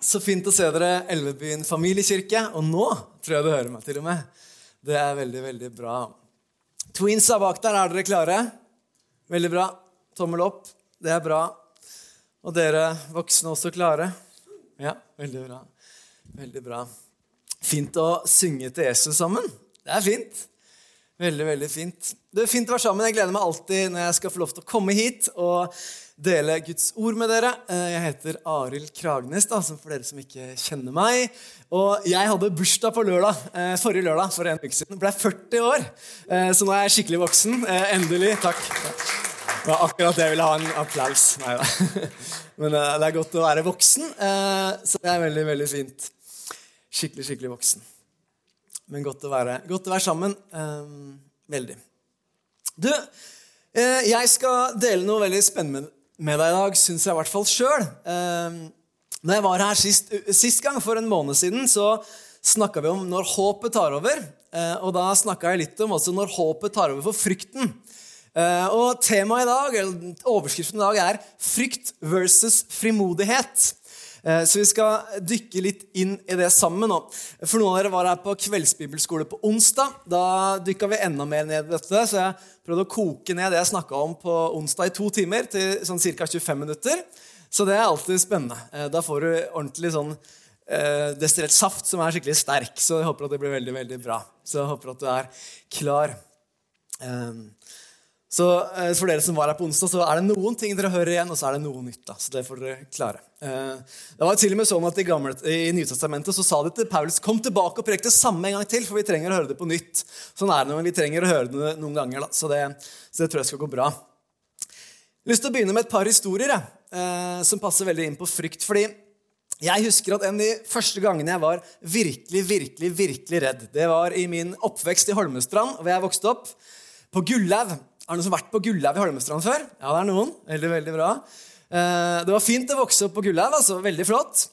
Så fint å se dere, Elvebyen familiekirke. Og nå tror jeg du hører meg, til og med. Det er veldig, veldig bra. Twins er bak der. Er dere klare? Veldig bra. Tommel opp. Det er bra. Og dere voksne også klare? Ja, veldig bra. Veldig bra. Fint å synge til Jesus sammen. Det er fint. Veldig, veldig fint. Det er fint å være sammen. Jeg gleder meg alltid når jeg skal få lov til å komme hit og dele Guds ord med dere. Eh, jeg heter Arild Kragnes, da, for dere som ikke kjenner meg. Og jeg hadde bursdag på lørdag, eh, forrige lørdag for en uke siden. Jeg ble 40 år, eh, så nå er jeg skikkelig voksen. Endelig. Takk. Det var akkurat det jeg ville ha en applaus. Nei da. Men det er godt å være voksen, så det er veldig, veldig fint. Skikkelig, skikkelig voksen. Men godt å være, godt å være sammen. Veldig. Du, jeg skal dele noe veldig spennende med deg i dag, syns jeg i hvert fall sjøl. Um, når jeg var her sist, sist, gang, for en måned siden, så snakka vi om når håpet tar over. Uh, og da snakka jeg litt om også når håpet tar over for frykten. Uh, og temaet i dag, eller overskriften i dag er 'Frykt versus frimodighet'. Eh, så vi skal dykke litt inn i det sammen. For noen av dere var her på kveldsbibelskole på onsdag. Da dykka vi enda mer ned i dette, så jeg prøvde å koke ned det jeg snakka om på onsdag i to timer, til sånn ca. 25 minutter. Så det er alltid spennende. Eh, da får du ordentlig sånn eh, destillert saft som er skikkelig sterk. Så jeg håper at det blir veldig, veldig bra. Så jeg håper at du er klar. Um, så eh, for dere som var her på onsdag, så er det noen ting dere hører igjen, og så er det noe nytt. da, så det får dere klare. Eh, det var til og med sånn at I, gamle, i Nytestamentet så sa de til Paulus kom tilbake og prek det samme en gang til, for vi trenger å høre det på nytt. Sånn er det når vi trenger å høre det noen ganger. da, så det, så det tror jeg skal gå bra. Jeg har lyst til å begynne med et par historier jeg, eh, som passer veldig inn på frykt. fordi jeg husker at En av de første gangene jeg var virkelig, virkelig, virkelig redd, det var i min oppvekst i Holmestrand, hvor jeg vokste opp. På Gullaug er det noen som har vært på Gullaug i Holmestrand før? Ja, det er noen. Veldig, veldig bra. Eh, det var fint å vokse opp på Gullaug. Altså. Veldig flott.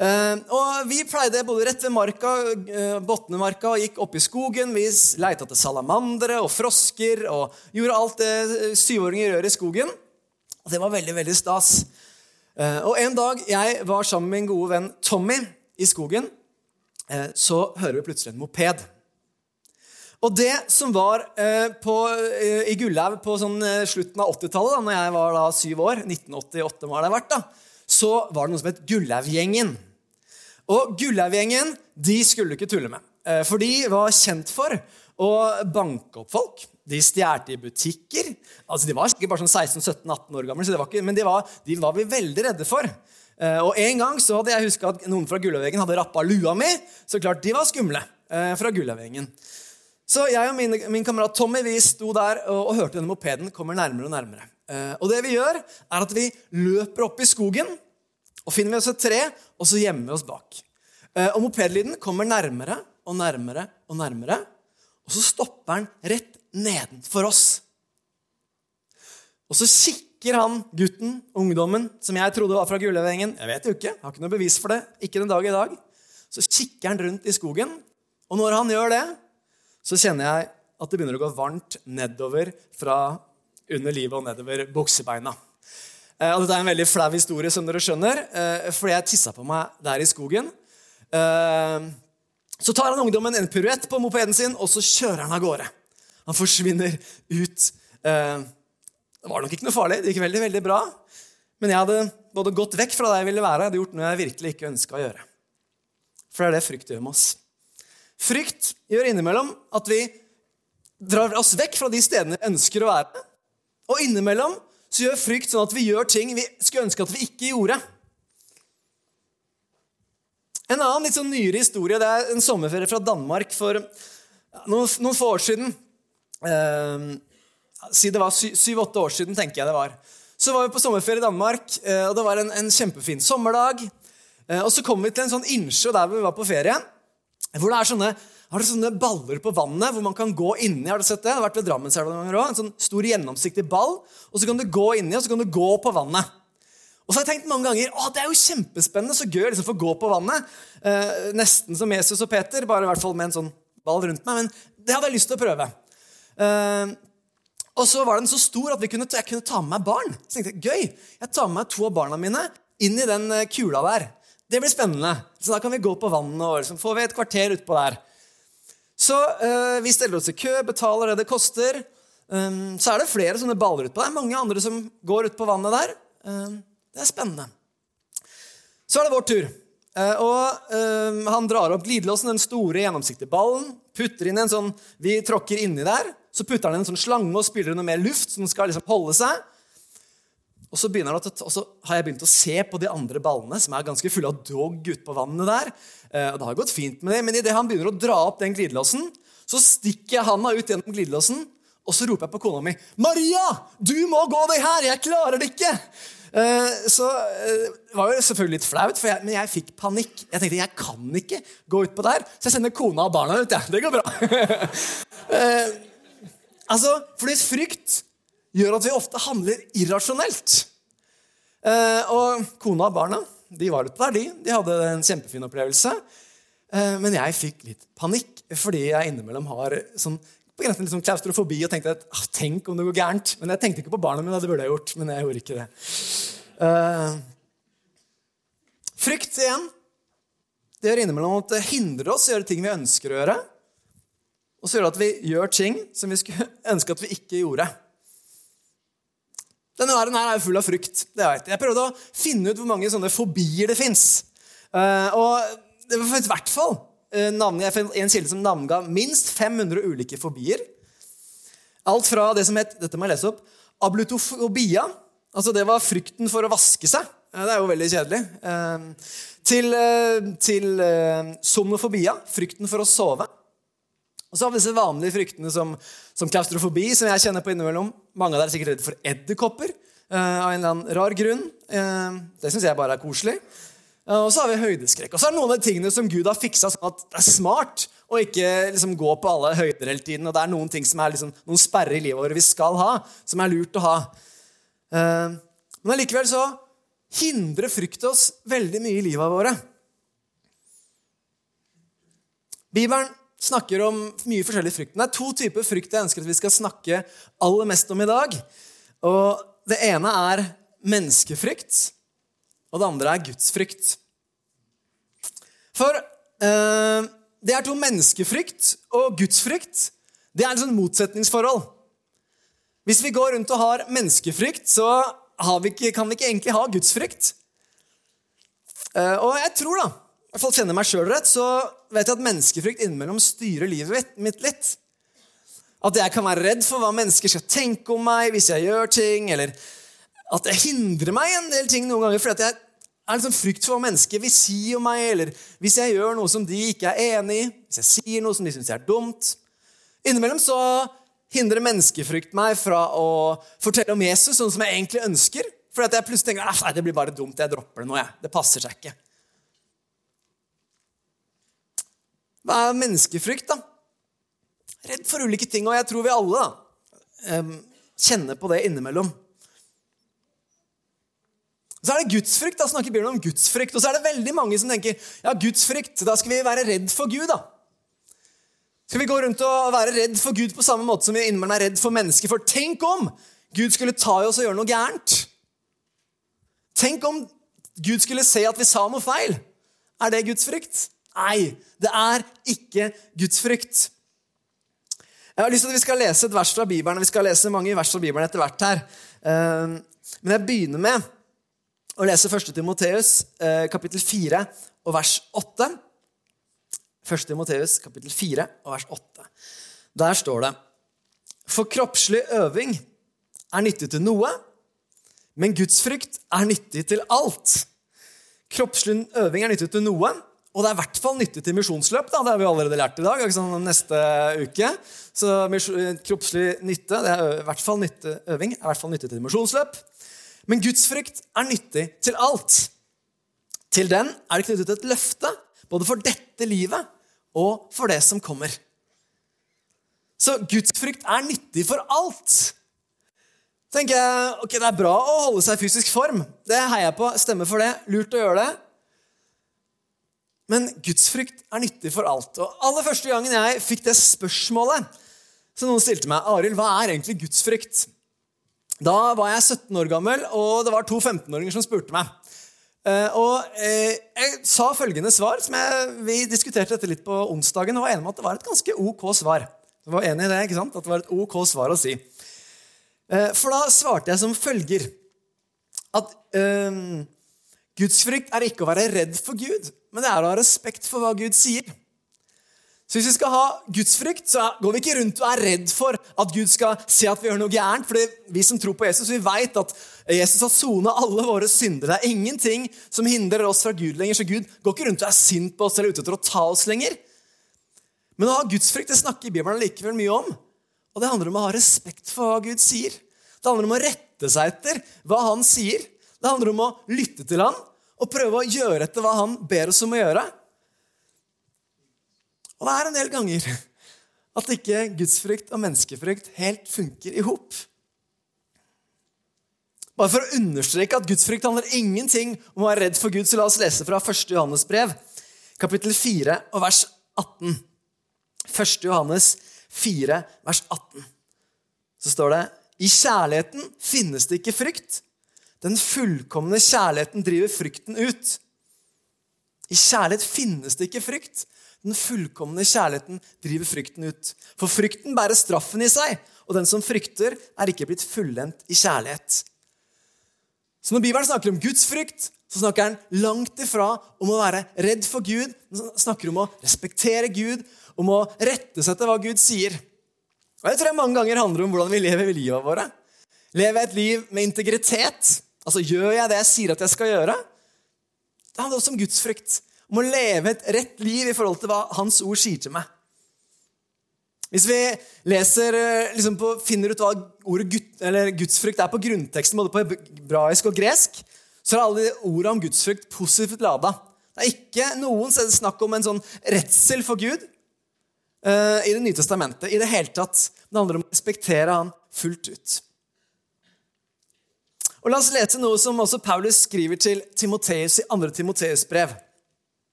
Eh, og vi pleide både rett ved marka, eh, Botnemarka og gikk opp i skogen. Vi leita etter salamandere og frosker og gjorde alt det syvåringer gjør i skogen. Og det var veldig, veldig stas. Og en dag jeg var sammen med min gode venn Tommy i skogen, så hører vi plutselig en moped. Og det som var eh, på, eh, i Gullhaug på sånn, eh, slutten av 80-tallet, da når jeg var da syv år, 1988 var det vært, da, så var det noe som het Gullaug-gjengen. Og Gullaug-gjengen de skulle du ikke tulle med. For de var kjent for å banke opp folk. De stjal i butikker. Altså, De var ikke bare sånn 16-17-18 år gamle, ikke, men de var, de var, vi veldig redde for. Og En gang så hadde jeg huska at noen fra Gullaug-gjengen hadde rappa lua mi. Så klart de var skumle fra Gullaug-gjengen. Så jeg og min, min kamerat Tommy vi sto der og, og hørte denne mopeden kommer nærmere og nærmere. Eh, og det vi gjør, er at vi løper opp i skogen, og finner vi oss et tre, og så gjemmer vi oss bak. Eh, og mopedlyden kommer nærmere og nærmere og nærmere, og så stopper den rett nedenfor oss. Og så kikker han gutten, ungdommen, som jeg trodde var fra Gulløvengen Jeg vet jo ikke, har ikke noe bevis for det. ikke den dag i dag. Så kikker han rundt i skogen, og når han gjør det, så kjenner jeg at det begynner å gå varmt nedover fra under livet og nedover buksebeina. Eh, og dette er en veldig flau historie, som dere skjønner, eh, fordi jeg tissa på meg der i skogen. Eh, så tar han ungdommen en piruett på mopeden sin, og så kjører han av gårde. Han forsvinner ut. Det var nok ikke noe farlig. Det gikk veldig, veldig bra. Men jeg hadde både gått vekk fra der jeg ville være, og hadde gjort noe jeg virkelig ikke ønska å gjøre. For det er det frykt gjør med oss. Frykt gjør innimellom at vi drar oss vekk fra de stedene vi ønsker å være. Og innimellom så gjør frykt sånn at vi gjør ting vi skulle ønske at vi ikke gjorde. En annen litt sånn nyere historie det er en sommerferie fra Danmark for noen, noen få år siden. Eh, si det var syv-åtte år siden, tenker jeg det var. Så var vi på sommerferie i Danmark, eh, og det var en, en kjempefin sommerdag. Eh, og så kom vi til en sånn innsjø der vi var på ferie. Hvor det er sånne, har det sånne baller på vannet hvor man kan gå inni. har du sett det? Det har vært ved Drammenselva noen ganger også. En sånn stor, gjennomsiktig ball. Og så kan du gå inni, og så kan du gå på vannet. Og så har jeg tenkt mange ganger å, det er jo kjempespennende, så gøy liksom, å få gå på vannet. Eh, nesten som Jesus og Peter, bare i hvert fall med en sånn ball rundt meg. Men det hadde jeg lyst til å prøve. Eh, og så var den så stor at kunne, jeg kunne ta med meg barn. Så tenkte jeg, gøy, jeg tar med meg to av barna mine inn i den eh, kula der. Det blir spennende. Så da kan vi gå på vannet, og liksom får vi et kvarter utpå der. Så eh, vi steller oss i kø, betaler det det koster. Um, så er det flere sånne baller utpå. Det er mange andre som går ut på vannet der. Um, det er spennende. Så er det vår tur. Uh, og um, Han drar opp glidelåsen, den store, gjennomsiktige ballen. putter inn en sånn, Vi tråkker inni der. Så putter han en sånn slange og spyler noe mer luft, som skal liksom holde seg. Og så, begynner og så har jeg begynt å se på de andre ballene, som er ganske fulle av dog ute på vannet der. Uh, og det har gått fint med det, Men idet han begynner å dra opp den glidelåsen, så stikker jeg handa ut gjennom glidelåsen, og så roper jeg på kona mi 'Maria, du må gå deg her! Jeg klarer det ikke!' Uh, så uh, det var jo selvfølgelig litt flaut, jeg, men jeg fikk panikk. Jeg tenkte jeg kan ikke gå utpå der, så jeg sender kona og barna ut. Ja. Det går bra. altså, Fordi frykt gjør at vi ofte handler irrasjonelt. og kona og barna de var ute der, de. De hadde en kjempefin opplevelse. men jeg fikk litt panikk fordi jeg innimellom har sånn på grensen liksom klaustrofobi og tenkte at ah, tenk om det går gærent. Men jeg tenkte ikke på barna mine. Det burde jeg gjort, men jeg gjorde ikke det. Eh, frykt igjen. Det gjør innimellom at det hindrer oss i å gjøre ting vi ønsker å gjøre. Og så gjør det at vi gjør ting som vi skulle ønske at vi ikke gjorde. Denne verden her er full av frykt. det vet Jeg Jeg prøvde å finne ut hvor mange sånne fobier det fins. Eh, og det var i hvert fall Eh, en kilde som navnga minst 500 ulike fobier. Alt fra det som het dette må jeg lese opp, ablutofobia. altså Det var frykten for å vaske seg. Det er jo veldig kjedelig. Eh, til, eh, til somnofobia, frykten for å sove. Og så har vi disse vanlige fryktene som, som klaustrofobi, som jeg kjenner på innimellom. Mange av dere er sikkert redd for edderkopper av en eller annen rar grunn. det syns jeg bare er koselig. Og så har vi høydeskrekk. Og så er det noen av de tingene som Gud har fiksa sånn at det er smart å ikke liksom gå på alle høyder hele tiden. Og det er noen ting som er liksom, noen sperrer i livet vårt vi skal ha, som er lurt å ha. Uh, men allikevel så hindrer frykt oss veldig mye i livet våre. Bibelen snakker om mye forskjellig frykt. Det er to typer frykt jeg ønsker at vi skal snakke aller mest om i dag. Og Det ene er menneskefrykt og det andre er gudsfrykt. For eh, det er to menneskefrykt og gudsfrykt. Det er et sånn motsetningsforhold. Hvis vi går rundt og har menneskefrykt, så vi ikke, kan vi ikke egentlig ha gudsfrykt. Eh, og jeg tror, da, hvert fall kjenner meg sjøl rett, så vet jeg at menneskefrykt innimellom styrer livet mitt litt. At jeg kan være redd for hva mennesker skal tenke om meg hvis jeg gjør ting, eller at det hindrer meg en del ting noen ganger fordi jeg er en sånn frykt for hva mennesker vil si om meg, eller hvis jeg gjør noe som de ikke er enig i, hvis jeg sier noe som de syns er dumt. Innimellom så hindrer menneskefrykt meg fra å fortelle om Jesus sånn som jeg egentlig ønsker. Fordi jeg plutselig tenker at det blir bare dumt, jeg dropper det nå. Jeg. Det passer seg ikke. Hva er menneskefrykt, da? Redd for ulike ting. Og jeg tror vi alle da, kjenner på det innimellom. Så er det gudsfrykt. Da snakker Bjørn om gudsfrykt. Og så er det veldig mange som tenker ja, gudsfrykt, da skal vi være redd for Gud. da. Skal vi gå rundt og være redd for Gud på samme måte som vi innimellom er redd for mennesker? For tenk om Gud skulle ta i oss og gjøre noe gærent. Tenk om Gud skulle se at vi sa noe feil. Er det gudsfrykt? Nei, det er ikke gudsfrykt. Jeg har lyst til at Vi skal lese et vers fra Bibelen. Vi skal lese mange vers fra Bibelen etter hvert her. Eh, men jeg begynner med å lese 1. Timoteus eh, kapittel 4 og vers 8. 1. Timoteus kapittel 4 og vers 8. Der står det For kroppslig øving er nyttig til noe, men gudsfrykt er nyttig til alt. Kroppslig øving er nyttig til noe, og det er i hvert fall nyttig til misjonsløp. Det har vi allerede lært i dag. Sånn neste uke. Så kroppslig nytte, det er i hvert fall nytte, øving er i hvert fall nyttig til misjonsløp. Men gudsfrykt er nyttig til alt. Til den er det knyttet et løfte, både for dette livet og for det som kommer. Så gudsfrykt er nyttig for alt. tenker jeg, ok, Det er bra å holde seg i fysisk form. Det heier jeg på. Stemmer for det. Lurt å gjøre det. Men gudsfrykt er nyttig for alt. Og aller første gangen jeg fikk det spørsmålet, så noen stilte meg, Arild, hva er egentlig gudsfrykt? Da var jeg 17 år gammel, og det var to 15-åringer som spurte meg. Eh, og eh, jeg sa følgende svar, som jeg, vi diskuterte dette litt på onsdagen, og var enig om at det var et ganske ok svar. Du var enig i det, ikke sant? At det var et ok svar å si. Eh, for da svarte jeg som følger at um, gudsfrykt er ikke å være redd for Gud, men det er å ha respekt for hva Gud sier. Så hvis vi skal ha gudsfrykt, så går vi ikke rundt og er redd for at Gud skal se at vi gjør noe gærent. For vi som tror på Jesus, vi vet at Jesus har sona alle våre synder. Det er ingenting som hindrer oss fra Gud lenger, så Gud går ikke rundt og er sint på oss eller ute etter å ta oss lenger. Men å ha gudsfrykt det snakker Bibelen likevel mye om. Og det handler om å ha respekt for hva Gud sier. Det handler om å rette seg etter hva han sier. Det handler om å lytte til han og prøve å gjøre etter hva han ber oss om å gjøre. Og det er en del ganger at ikke gudsfrykt og menneskefrykt helt funker i hop. Bare for å understreke at gudsfrykt handler ingenting om å være redd for Gud, så la oss lese fra 1. Johannes brev, kapittel 4 og vers 18. 1. Johannes 4, vers 18. Så står det I kjærligheten finnes det ikke frykt. Den fullkomne kjærligheten driver frykten ut. I kjærlighet finnes det ikke frykt. Den fullkomne kjærligheten driver frykten ut. For frykten bærer straffen i seg, og den som frykter, er ikke blitt fullendt i kjærlighet. Så når Bibelen snakker om Guds frykt, så snakker han langt ifra om å være redd for Gud. Han snakker om å respektere Gud, om å rette seg etter hva Gud sier. Og Jeg tror det mange ganger handler om hvordan vi lever livet våre. Lever jeg et liv med integritet? Altså, Gjør jeg det jeg sier at jeg skal gjøre? Det handler også om Guds frykt om å leve et rett liv i forhold til hva Hans ord sier til meg. Hvis vi leser, eh, liksom på, finner ut hva ordet Gud, gudsfrykt er på grunnteksten, både på hebraisk og gresk, så er alle ordene om gudsfrykt positivt lada. Det er ikke noen snakk om en sånn redsel for Gud uh, i Det nye testamentet. i Det hele tatt. Det handler om å respektere han fullt ut. Og La oss lese noe som også Paulus skriver til Timoteus i 2. Timoteus brev.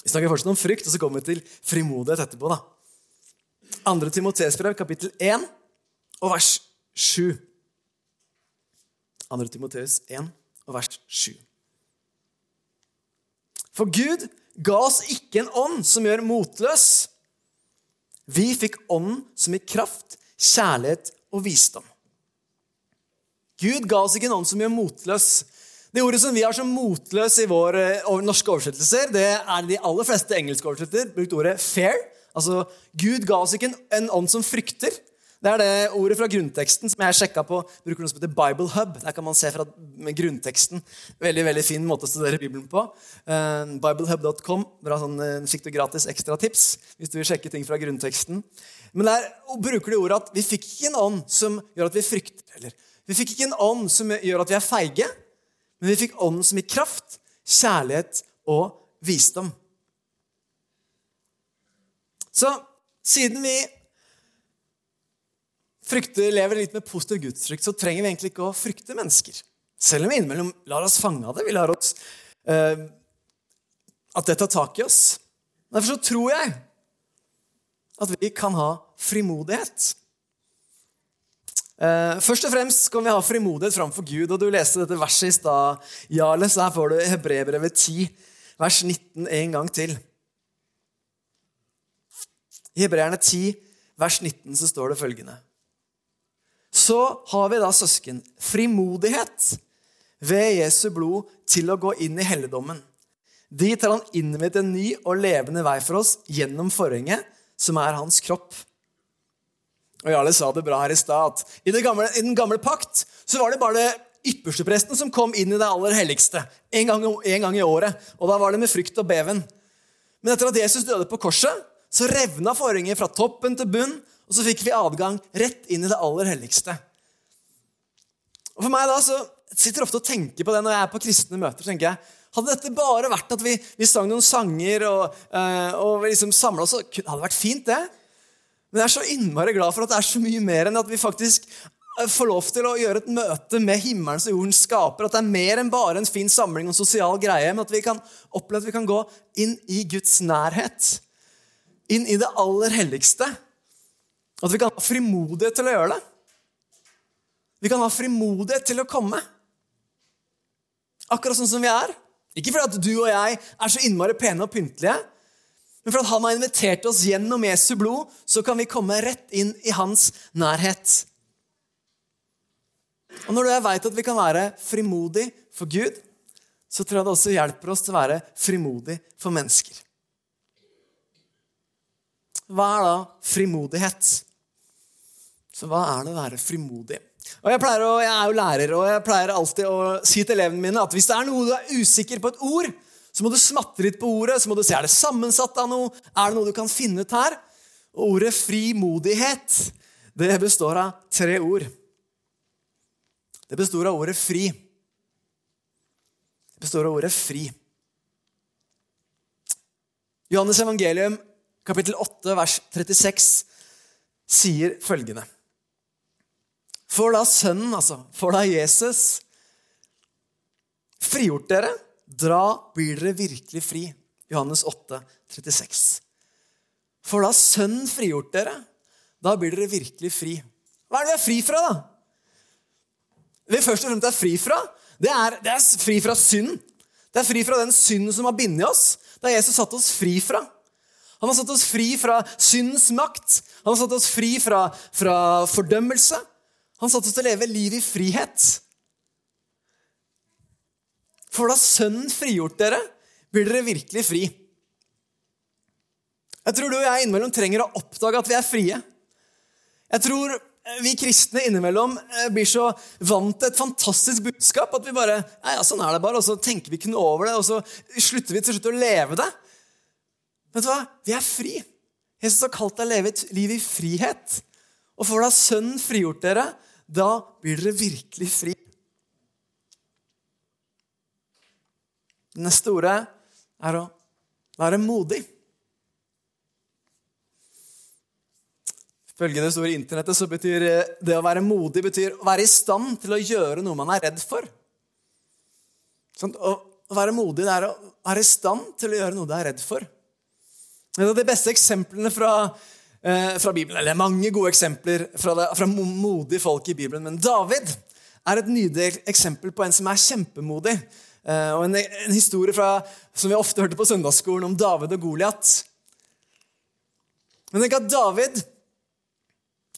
Vi snakker fortsatt om frykt, og så kommer vi til frimodighet etterpå. da. 2. Timoteus' brev, kapittel 1 og vers 7. 2. Timoteus 1 og vers 7. For Gud ga oss ikke en ånd som gjør motløs. Vi fikk ånden som gir kraft, kjærlighet og visdom. Gud ga oss ikke en ånd som gjør motløs. Det ordet som vi har som motløs i våre eh, norske oversettelser, det er de aller fleste engelske oversettelser brukt ordet 'fair'. Altså, Gud ga oss ikke en, ånd som frykter. Det er det ordet fra grunnteksten som jeg sjekka på. bruker noe som heter Bible Hub. Der kan man se fra grunnteksten. Veldig veldig fin måte å studere Bibelen på. Uh, Biblehub.com. Bra sånn uh, fikk du gratis ekstra tips hvis du vil sjekke ting fra grunnteksten. Men der bruker de ordet at vi fikk ikke en ånd som gjør at vi frykter. Eller vi fikk ikke en ånd som gjør at vi er feige men vi fikk ånden som gir kraft, kjærlighet og visdom. Så siden vi frykter, lever litt med positiv gudsfrykt, så trenger vi egentlig ikke å frykte mennesker. Selv om vi innimellom lar oss fange av det. Vi lar oss uh, At det tar tak i oss. Derfor så tror jeg at vi kan ha frimodighet. Uh, først og fremst kan vi ha frimodighet framfor Gud. og Du leste dette verset i stad, Jarle, så her får du Hebrebrevet 10, vers 19 en gang til. I Hebreerne 10, vers 19, så står det følgende. Så har vi da, søsken, frimodighet ved Jesu blod til å gå inn i helligdommen. Dit har han innvidd en ny og levende vei for oss gjennom forhenget, som er hans kropp. Og Jarle sa det bra her i stad i, i, den gamle pakt så var det bare ypperstepresten som kom inn i det aller helligste en gang, en gang, i året. Og da var det med frykt og beven. Men etter at Jesus døde på korset, så revna forhenget fra toppen til bunn, og så fikk vi adgang rett inn i det aller helligste. Og For meg da, så sitter ofte og tenker på det når jeg er på kristne møter. tenker jeg, Hadde dette bare vært at vi, vi sang noen sanger og, øh, og liksom samla oss, hadde det vært fint, det. Men jeg er så innmari glad for at det er så mye mer enn at vi faktisk eh, får lov til å gjøre et møte med himmelens og jordens skaper. At det er mer enn bare en fin samling og sosial greie, men at vi kan oppleve at vi kan gå inn i Guds nærhet. Inn i det aller helligste. At vi kan ha frimodighet til å gjøre det. Vi kan ha frimodighet til å komme. Akkurat sånn som vi er. Ikke fordi at du og jeg er så innmari pene og pyntelige, men fordi han har invitert oss gjennom Jesu blod, så kan vi komme rett inn i hans nærhet. Og når jeg veit at vi kan være frimodig for Gud, så tror jeg det også hjelper oss til å være frimodig for mennesker. Hva er da frimodighet? Så hva er det å være frimodig? Og jeg, å, jeg, er jo lærer, og jeg pleier alltid å si til elevene mine at hvis det er noe du er usikker på et ord, så må du smatte litt på ordet. Så må du se er det sammensatt av noe. Er det noe du kan finne ut her? Og ordet frimodighet det består av tre ord. Det består av ordet fri. Det består av ordet fri. Johannes evangelium, kapittel 8, vers 36, sier følgende For da Sønnen, altså, for da Jesus, frigjort dere, dra blir dere virkelig fri. Johannes 8, 36. For da Sønnen frigjort dere, da blir dere virkelig fri. Hva er det vi er fri fra, da? vi først og fremst er fri fra, det er, det er fri fra synd. Det er fri fra den synden som har bindet oss. Det har Jesus satt oss fri fra. Han har satt oss fri fra syndens makt. Han har satt oss fri fra, fra fordømmelse. Han har satt oss til å leve liv i frihet. For da Sønnen frigjort dere, blir dere virkelig fri. Jeg tror du og jeg innimellom trenger å oppdage at vi er frie. Jeg tror vi kristne innimellom eh, blir så vant til et fantastisk budskap at vi bare ja, ja, sånn er det bare, og så tenker vi ikke noe over det, og så slutter vi til slutt å leve det. Vet du hva? Vi er fri. Jesus har kalt deg å leve et liv i frihet. Og får da Sønnen frigjort dere, da blir dere virkelig fri. Det neste ordet er å være modig. Ifølge det store internettet så betyr eh, det å være modig betyr å være i stand til å gjøre noe man er redd for. Sånn, å være modig det er å være i stand til å gjøre noe du er redd for. Et av de beste eksemplene fra, eh, fra Bibelen, eller mange gode eksempler fra, det, fra modige folk i Bibelen, men David er et nydelig eksempel på en som er kjempemodig. Eh, og en, en historie fra, som vi ofte hørte på søndagsskolen om David og Goliat. Men tenk at David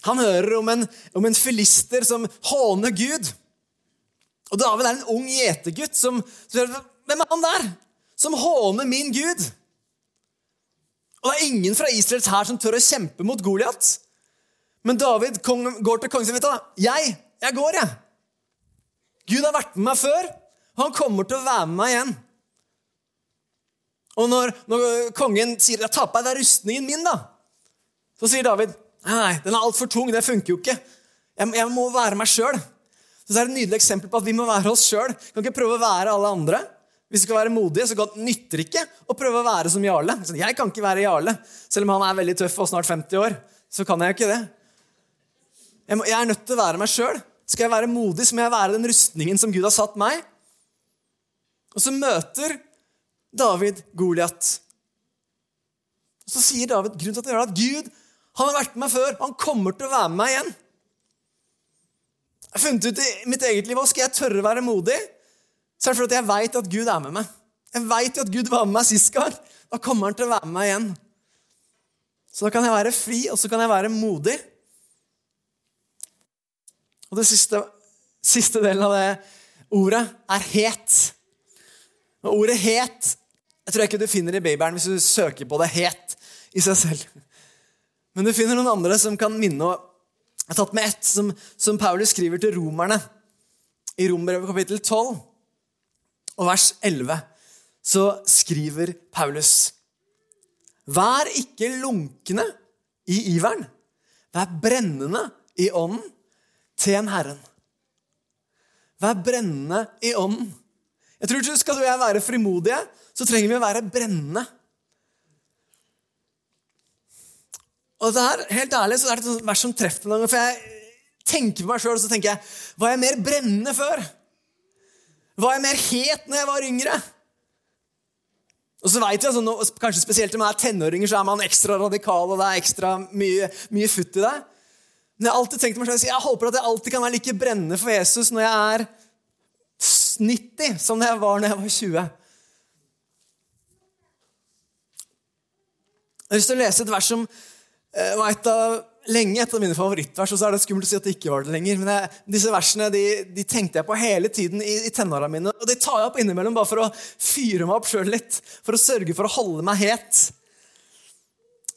han hører om en, om en filister som håner Gud. Og David er en ung gjetergutt som, som Hvem er han der? Som håner min Gud. Og det er ingen fra Israels hær som tør å kjempe mot Goliat. Men David kong, går til kongen sin. Jeg, jeg går, jeg. Gud har vært med meg før, han kommer til å være med meg igjen. Og når, når kongen sier 'ta på deg rustningen min', da, så sier David Nei, den er altfor tung. Det funker jo ikke. Jeg, jeg må være meg sjøl. Det er et nydelig eksempel på at vi må være oss sjøl. Kan ikke prøve å være alle andre. Hvis vi skal være modige, så nytter ikke å prøve å være som Jarle. Jeg kan ikke være Jarle. Selv om han er veldig tøff og snart 50 år, så kan jeg jo ikke det. Jeg, må, jeg er nødt til å være meg sjøl. Skal jeg være modig, så må jeg være den rustningen som Gud har satt meg. Og så møter David Goliat. Så sier David grunnen til at, han gjør det at Gud han har vært med meg før. Han kommer til å være med meg igjen. Jeg har funnet ut i mitt eget liv hva skal jeg tørre å være modig, så er det fordi jeg veit at Gud er med meg. Jeg veit at Gud var med meg sist gang. Da kommer han til å være med meg igjen. Så da kan jeg være fri, og så kan jeg være modig. Og det siste, siste delen av det ordet er het. Og ordet het jeg tror ikke du finner i Babyen hvis du søker på det het i seg selv. Men du finner noen andre som kan minne og Jeg har tatt med ett som, som Paulus skriver til romerne. I Rombrevet kapittel 12 og vers 11 så skriver Paulus Vær ikke lunkne i iveren. Vær brennende i ånden til en Herren. Vær brennende i ånden. Jeg tror ikke Skal du og jeg være frimodige, så trenger vi å være brennende Og det her, helt ærlig, så er det et vers som treffer meg. For jeg tenker på meg sjøl og så tenker jeg, var jeg mer brennende før? Var jeg mer het når jeg var yngre? Og så vet jeg, altså, Kanskje spesielt når man er tenåringer, så er man ekstra radikal, og det er ekstra mye, mye futt i det. Men jeg har alltid tenkt meg selv, jeg håper at jeg alltid kan være like brennende for Jesus når jeg er 90 som jeg var når jeg var 20. Jeg har lyst til å lese et vers som eh, var et av lenge et av mine favorittvers. og så er det skummelt å si at det ikke var det lenger, men jeg, Disse versene de, de, tenkte jeg på hele tiden i, i tenåra mine. Og de tar jeg opp innimellom bare for å fyre meg opp sjøl litt. For å sørge for å holde meg het.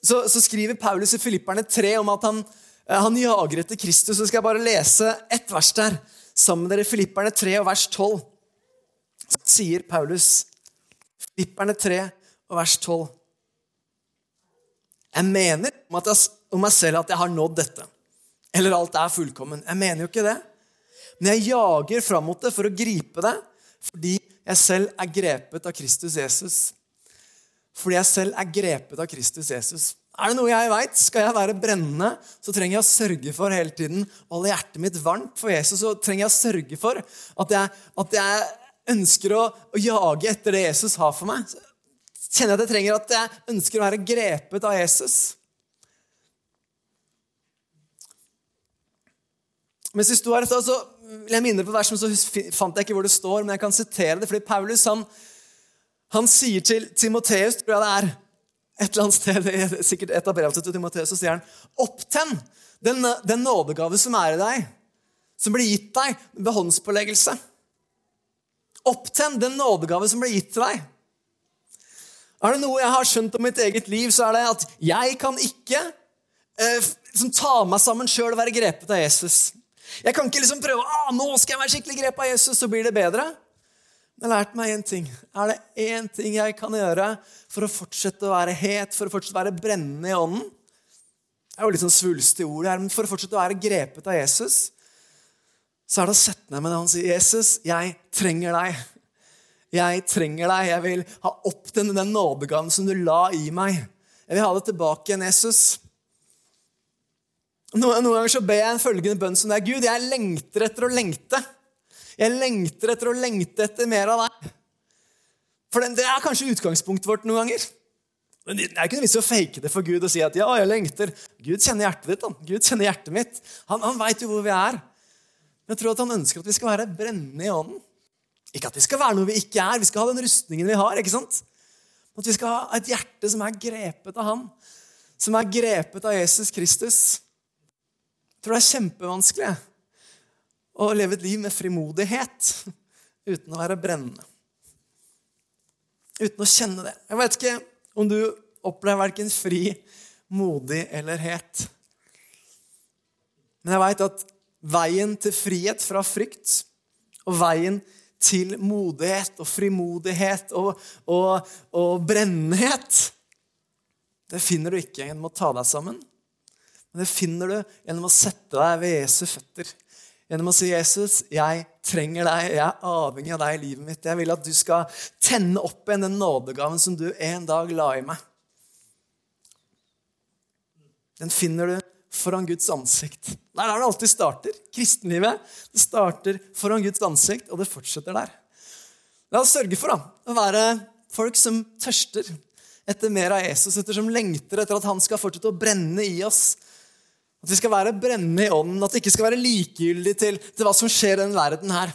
Så, så skriver Paulus i Filipperne 3 om at han, eh, han jager etter Kristus. Så skal jeg bare lese ett vers der sammen med dere. Filipperne 3 og vers 12. Sier Paulus, Filipperne 3 og vers 12 jeg mener om meg selv at jeg har nådd dette. Eller alt er fullkommen. Jeg mener jo ikke det. Men jeg jager fram mot det for å gripe det, fordi jeg selv er grepet av Kristus Jesus. Fordi jeg selv er grepet av Kristus Jesus. Er det noe jeg veit? Skal jeg være brennende, så trenger jeg å sørge for hele tiden å holde hjertet mitt varmt for Jesus. Så trenger jeg å sørge for at jeg, at jeg ønsker å, å, jage etter det Jesus har for meg kjenner jeg at jeg trenger at jeg ønsker å være grepet av Jesus. Mens vi sto her, så vil jeg minne på versen, så fant jeg ikke hvor det står, men jeg kan sitere det. fordi Paulus han, han sier til Timoteus, tror jeg det er, et eller annet sted, sikkert et av brevene til Timoteus, så sier han Opptenn den, den nådegave som er i deg, som blir gitt deg ved håndspåleggelse. Opptenn den nådegave som ble gitt til deg er det noe jeg har skjønt om mitt eget liv, så er det at jeg kan ikke eh, liksom, ta meg sammen sjøl og være grepet av Jesus. Jeg kan ikke liksom prøve ah, nå skal jeg være skikkelig grepet av Jesus, så blir det bedre. Men jeg har lært meg én ting. Er det én ting jeg kan gjøre for å fortsette å være het, for å fortsette å være brennende i ånden? Det er jo litt sånn svulstig ord her, men for å fortsette å være grepet av Jesus, så er det å sette ned med det han sier. 'Jesus, jeg trenger deg.' Jeg trenger deg. Jeg vil ha opp den, den nådegaven som du la i meg. Jeg vil ha det tilbake igjen, Jesus. Noen, noen ganger så ber jeg en følgende bønn som det er Gud, jeg lengter etter å lengte. Jeg lengter etter å lengte etter mer av deg. For det er kanskje utgangspunktet vårt noen ganger. Men Det er ikke noe vits å fake det for Gud og si at ja, jeg lengter. Gud kjenner hjertet ditt. Han. Gud kjenner hjertet mitt. Han, han veit jo hvor vi er. Men jeg tror at han ønsker at vi skal være brennende i ånden. Ikke at vi skal være noe vi ikke er. Vi skal ha den rustningen vi har. ikke sant? At vi skal ha et hjerte som er grepet av Han. Som er grepet av Jesus Kristus. Jeg tror det er kjempevanskelig å leve et liv med frimodighet uten å være brennende. Uten å kjenne det. Jeg vet ikke om du opplever verken fri, modig eller het. Men jeg veit at veien til frihet fra frykt og veien til modighet og frimodighet og, og, og brennenhet. Det finner du ikke gjennom å ta deg sammen. Men det finner du gjennom å sette deg ved Jesu føtter. Gjennom å si, 'Jesus, jeg trenger deg. Jeg er avhengig av deg i livet mitt.' 'Jeg vil at du skal tenne opp igjen den nådegaven som du en dag la i meg.' Den finner du foran Guds ansikt. Det er der det alltid starter. Kristenlivet det starter foran Guds ansikt, og det fortsetter der. La oss sørge for da, å være folk som tørster etter mer av Jesus, etter som lengter etter at han skal fortsette å brenne i oss. At vi skal være brennende i ånden, at det ikke skal være likegyldig til, til hva som skjer i denne verden her.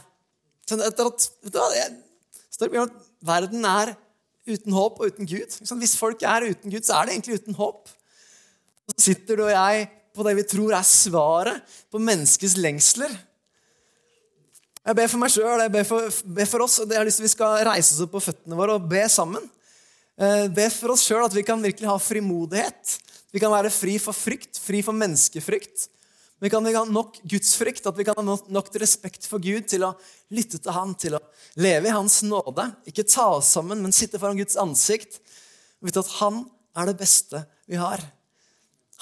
Etter at, jeg, at Verden er uten håp og uten Gud. Hvis folk er uten Gud, så er det egentlig uten håp. Så sitter du og jeg på det vi tror er svaret på menneskets lengsler. Jeg ber for meg sjøl, jeg ber for, ber for, oss, og jeg har lyst til at vi skal reise oss opp på føttene våre og be sammen. Eh, be for oss sjøl at vi kan virkelig ha frimodighet. Vi kan være fri for frykt, fri for menneskefrykt. Vi kan ha nok gudsfrykt, at vi kan ha nok respekt for Gud til å lytte til Han, til å leve i Hans nåde. Ikke ta oss sammen, men sitte foran Guds ansikt og vite at Han er det beste vi har.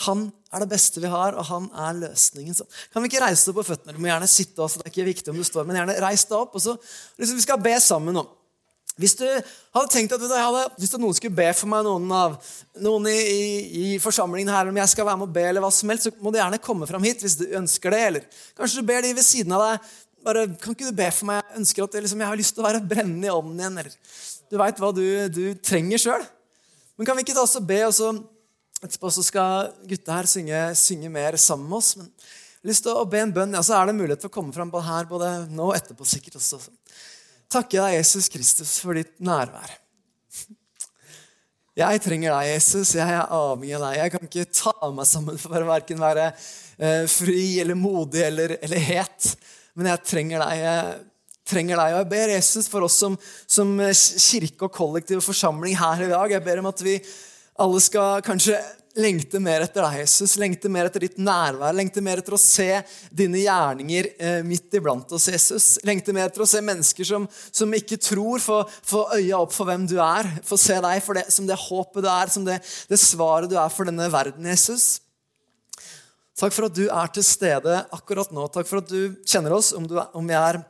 Han er det beste vi har, og han er løsningen. Så kan vi ikke reise opp på føttene? Du må gjerne sitte også, det er ikke viktig om du står, men gjerne reis deg opp. og så liksom, Vi skal be sammen nå. Hvis du hadde tenkt at hadde, hvis noen skulle be for meg, noen, av, noen i, i, i, forsamlingen her, om jeg skal være med og be, eller hva som helst, så må du gjerne komme fram hit hvis du ønsker det. Eller kanskje du ber de ved siden av deg. bare, Kan ikke du be for meg? Jeg ønsker at liksom, jeg har lyst til å være brennende i ånden igjen. Eller du veit hva du, du trenger sjøl. Men kan vi ikke ta oss og be, og så Etterpå så skal gutta her synge, synge, mer sammen med oss. Men jeg har lyst til å be en bønn. Ja, så er det mulighet for å komme fram her både nå og etterpå. sikkert også. Takke deg, Jesus Kristus, for ditt nærvær. Jeg trenger deg, Jesus. Jeg er avhengig av deg. Jeg kan ikke ta meg sammen for å verken være eh, fri eller modig eller, eller, het. Men jeg trenger deg. Jeg trenger deg. Og jeg ber Jesus for oss som, som kirke og kollektiv og forsamling her i dag. Jeg ber om at vi alle skal kanskje lengte mer etter deg, Jesus. Lengte mer etter ditt nærvær. Lengte mer etter å se dine gjerninger eh, midt iblant oss, Jesus. Lengte mer etter å se mennesker som, som ikke tror, få øya opp for hvem du er. Få se deg for det, som det håpet du er, som det, det svaret du er for denne verden, Jesus. Takk for at du er til stede akkurat nå. Takk for at du kjenner oss, om, du, om vi er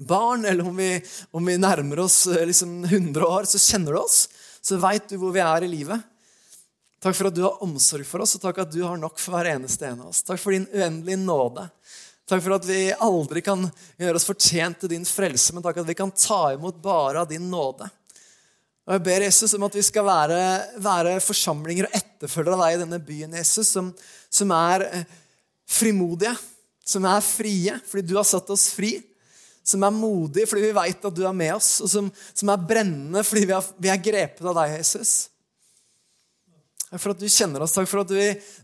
barn, eller om vi, om vi nærmer oss eh, liksom 100 år, så kjenner du oss. Så veit du hvor vi er i livet. Takk for at du har omsorg for oss, og takk at du har nok for hver eneste en av oss. Takk for din uendelige nåde. Takk for at vi aldri kan gjøre oss fortjent til din frelse, men takk at vi kan ta imot bare av din nåde. Og Jeg ber Jesus om at vi skal være, være forsamlinger og etterfølgere av deg i denne byen, Jesus, som, som, er eh, frimodige, som er frie fordi du har satt oss fri. Som er modige fordi vi veit at du er med oss, og som, som er brennende fordi vi, er, vi er grepet av deg, Jesus. Takk for at du kjenner oss. Takk for at du,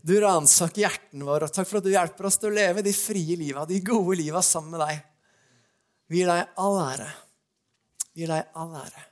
du ransaker hjertene våre. Takk for at du hjelper oss til å leve de frie liva, de gode liva sammen med deg. Vi gir deg all ære. Vi gir deg all ære.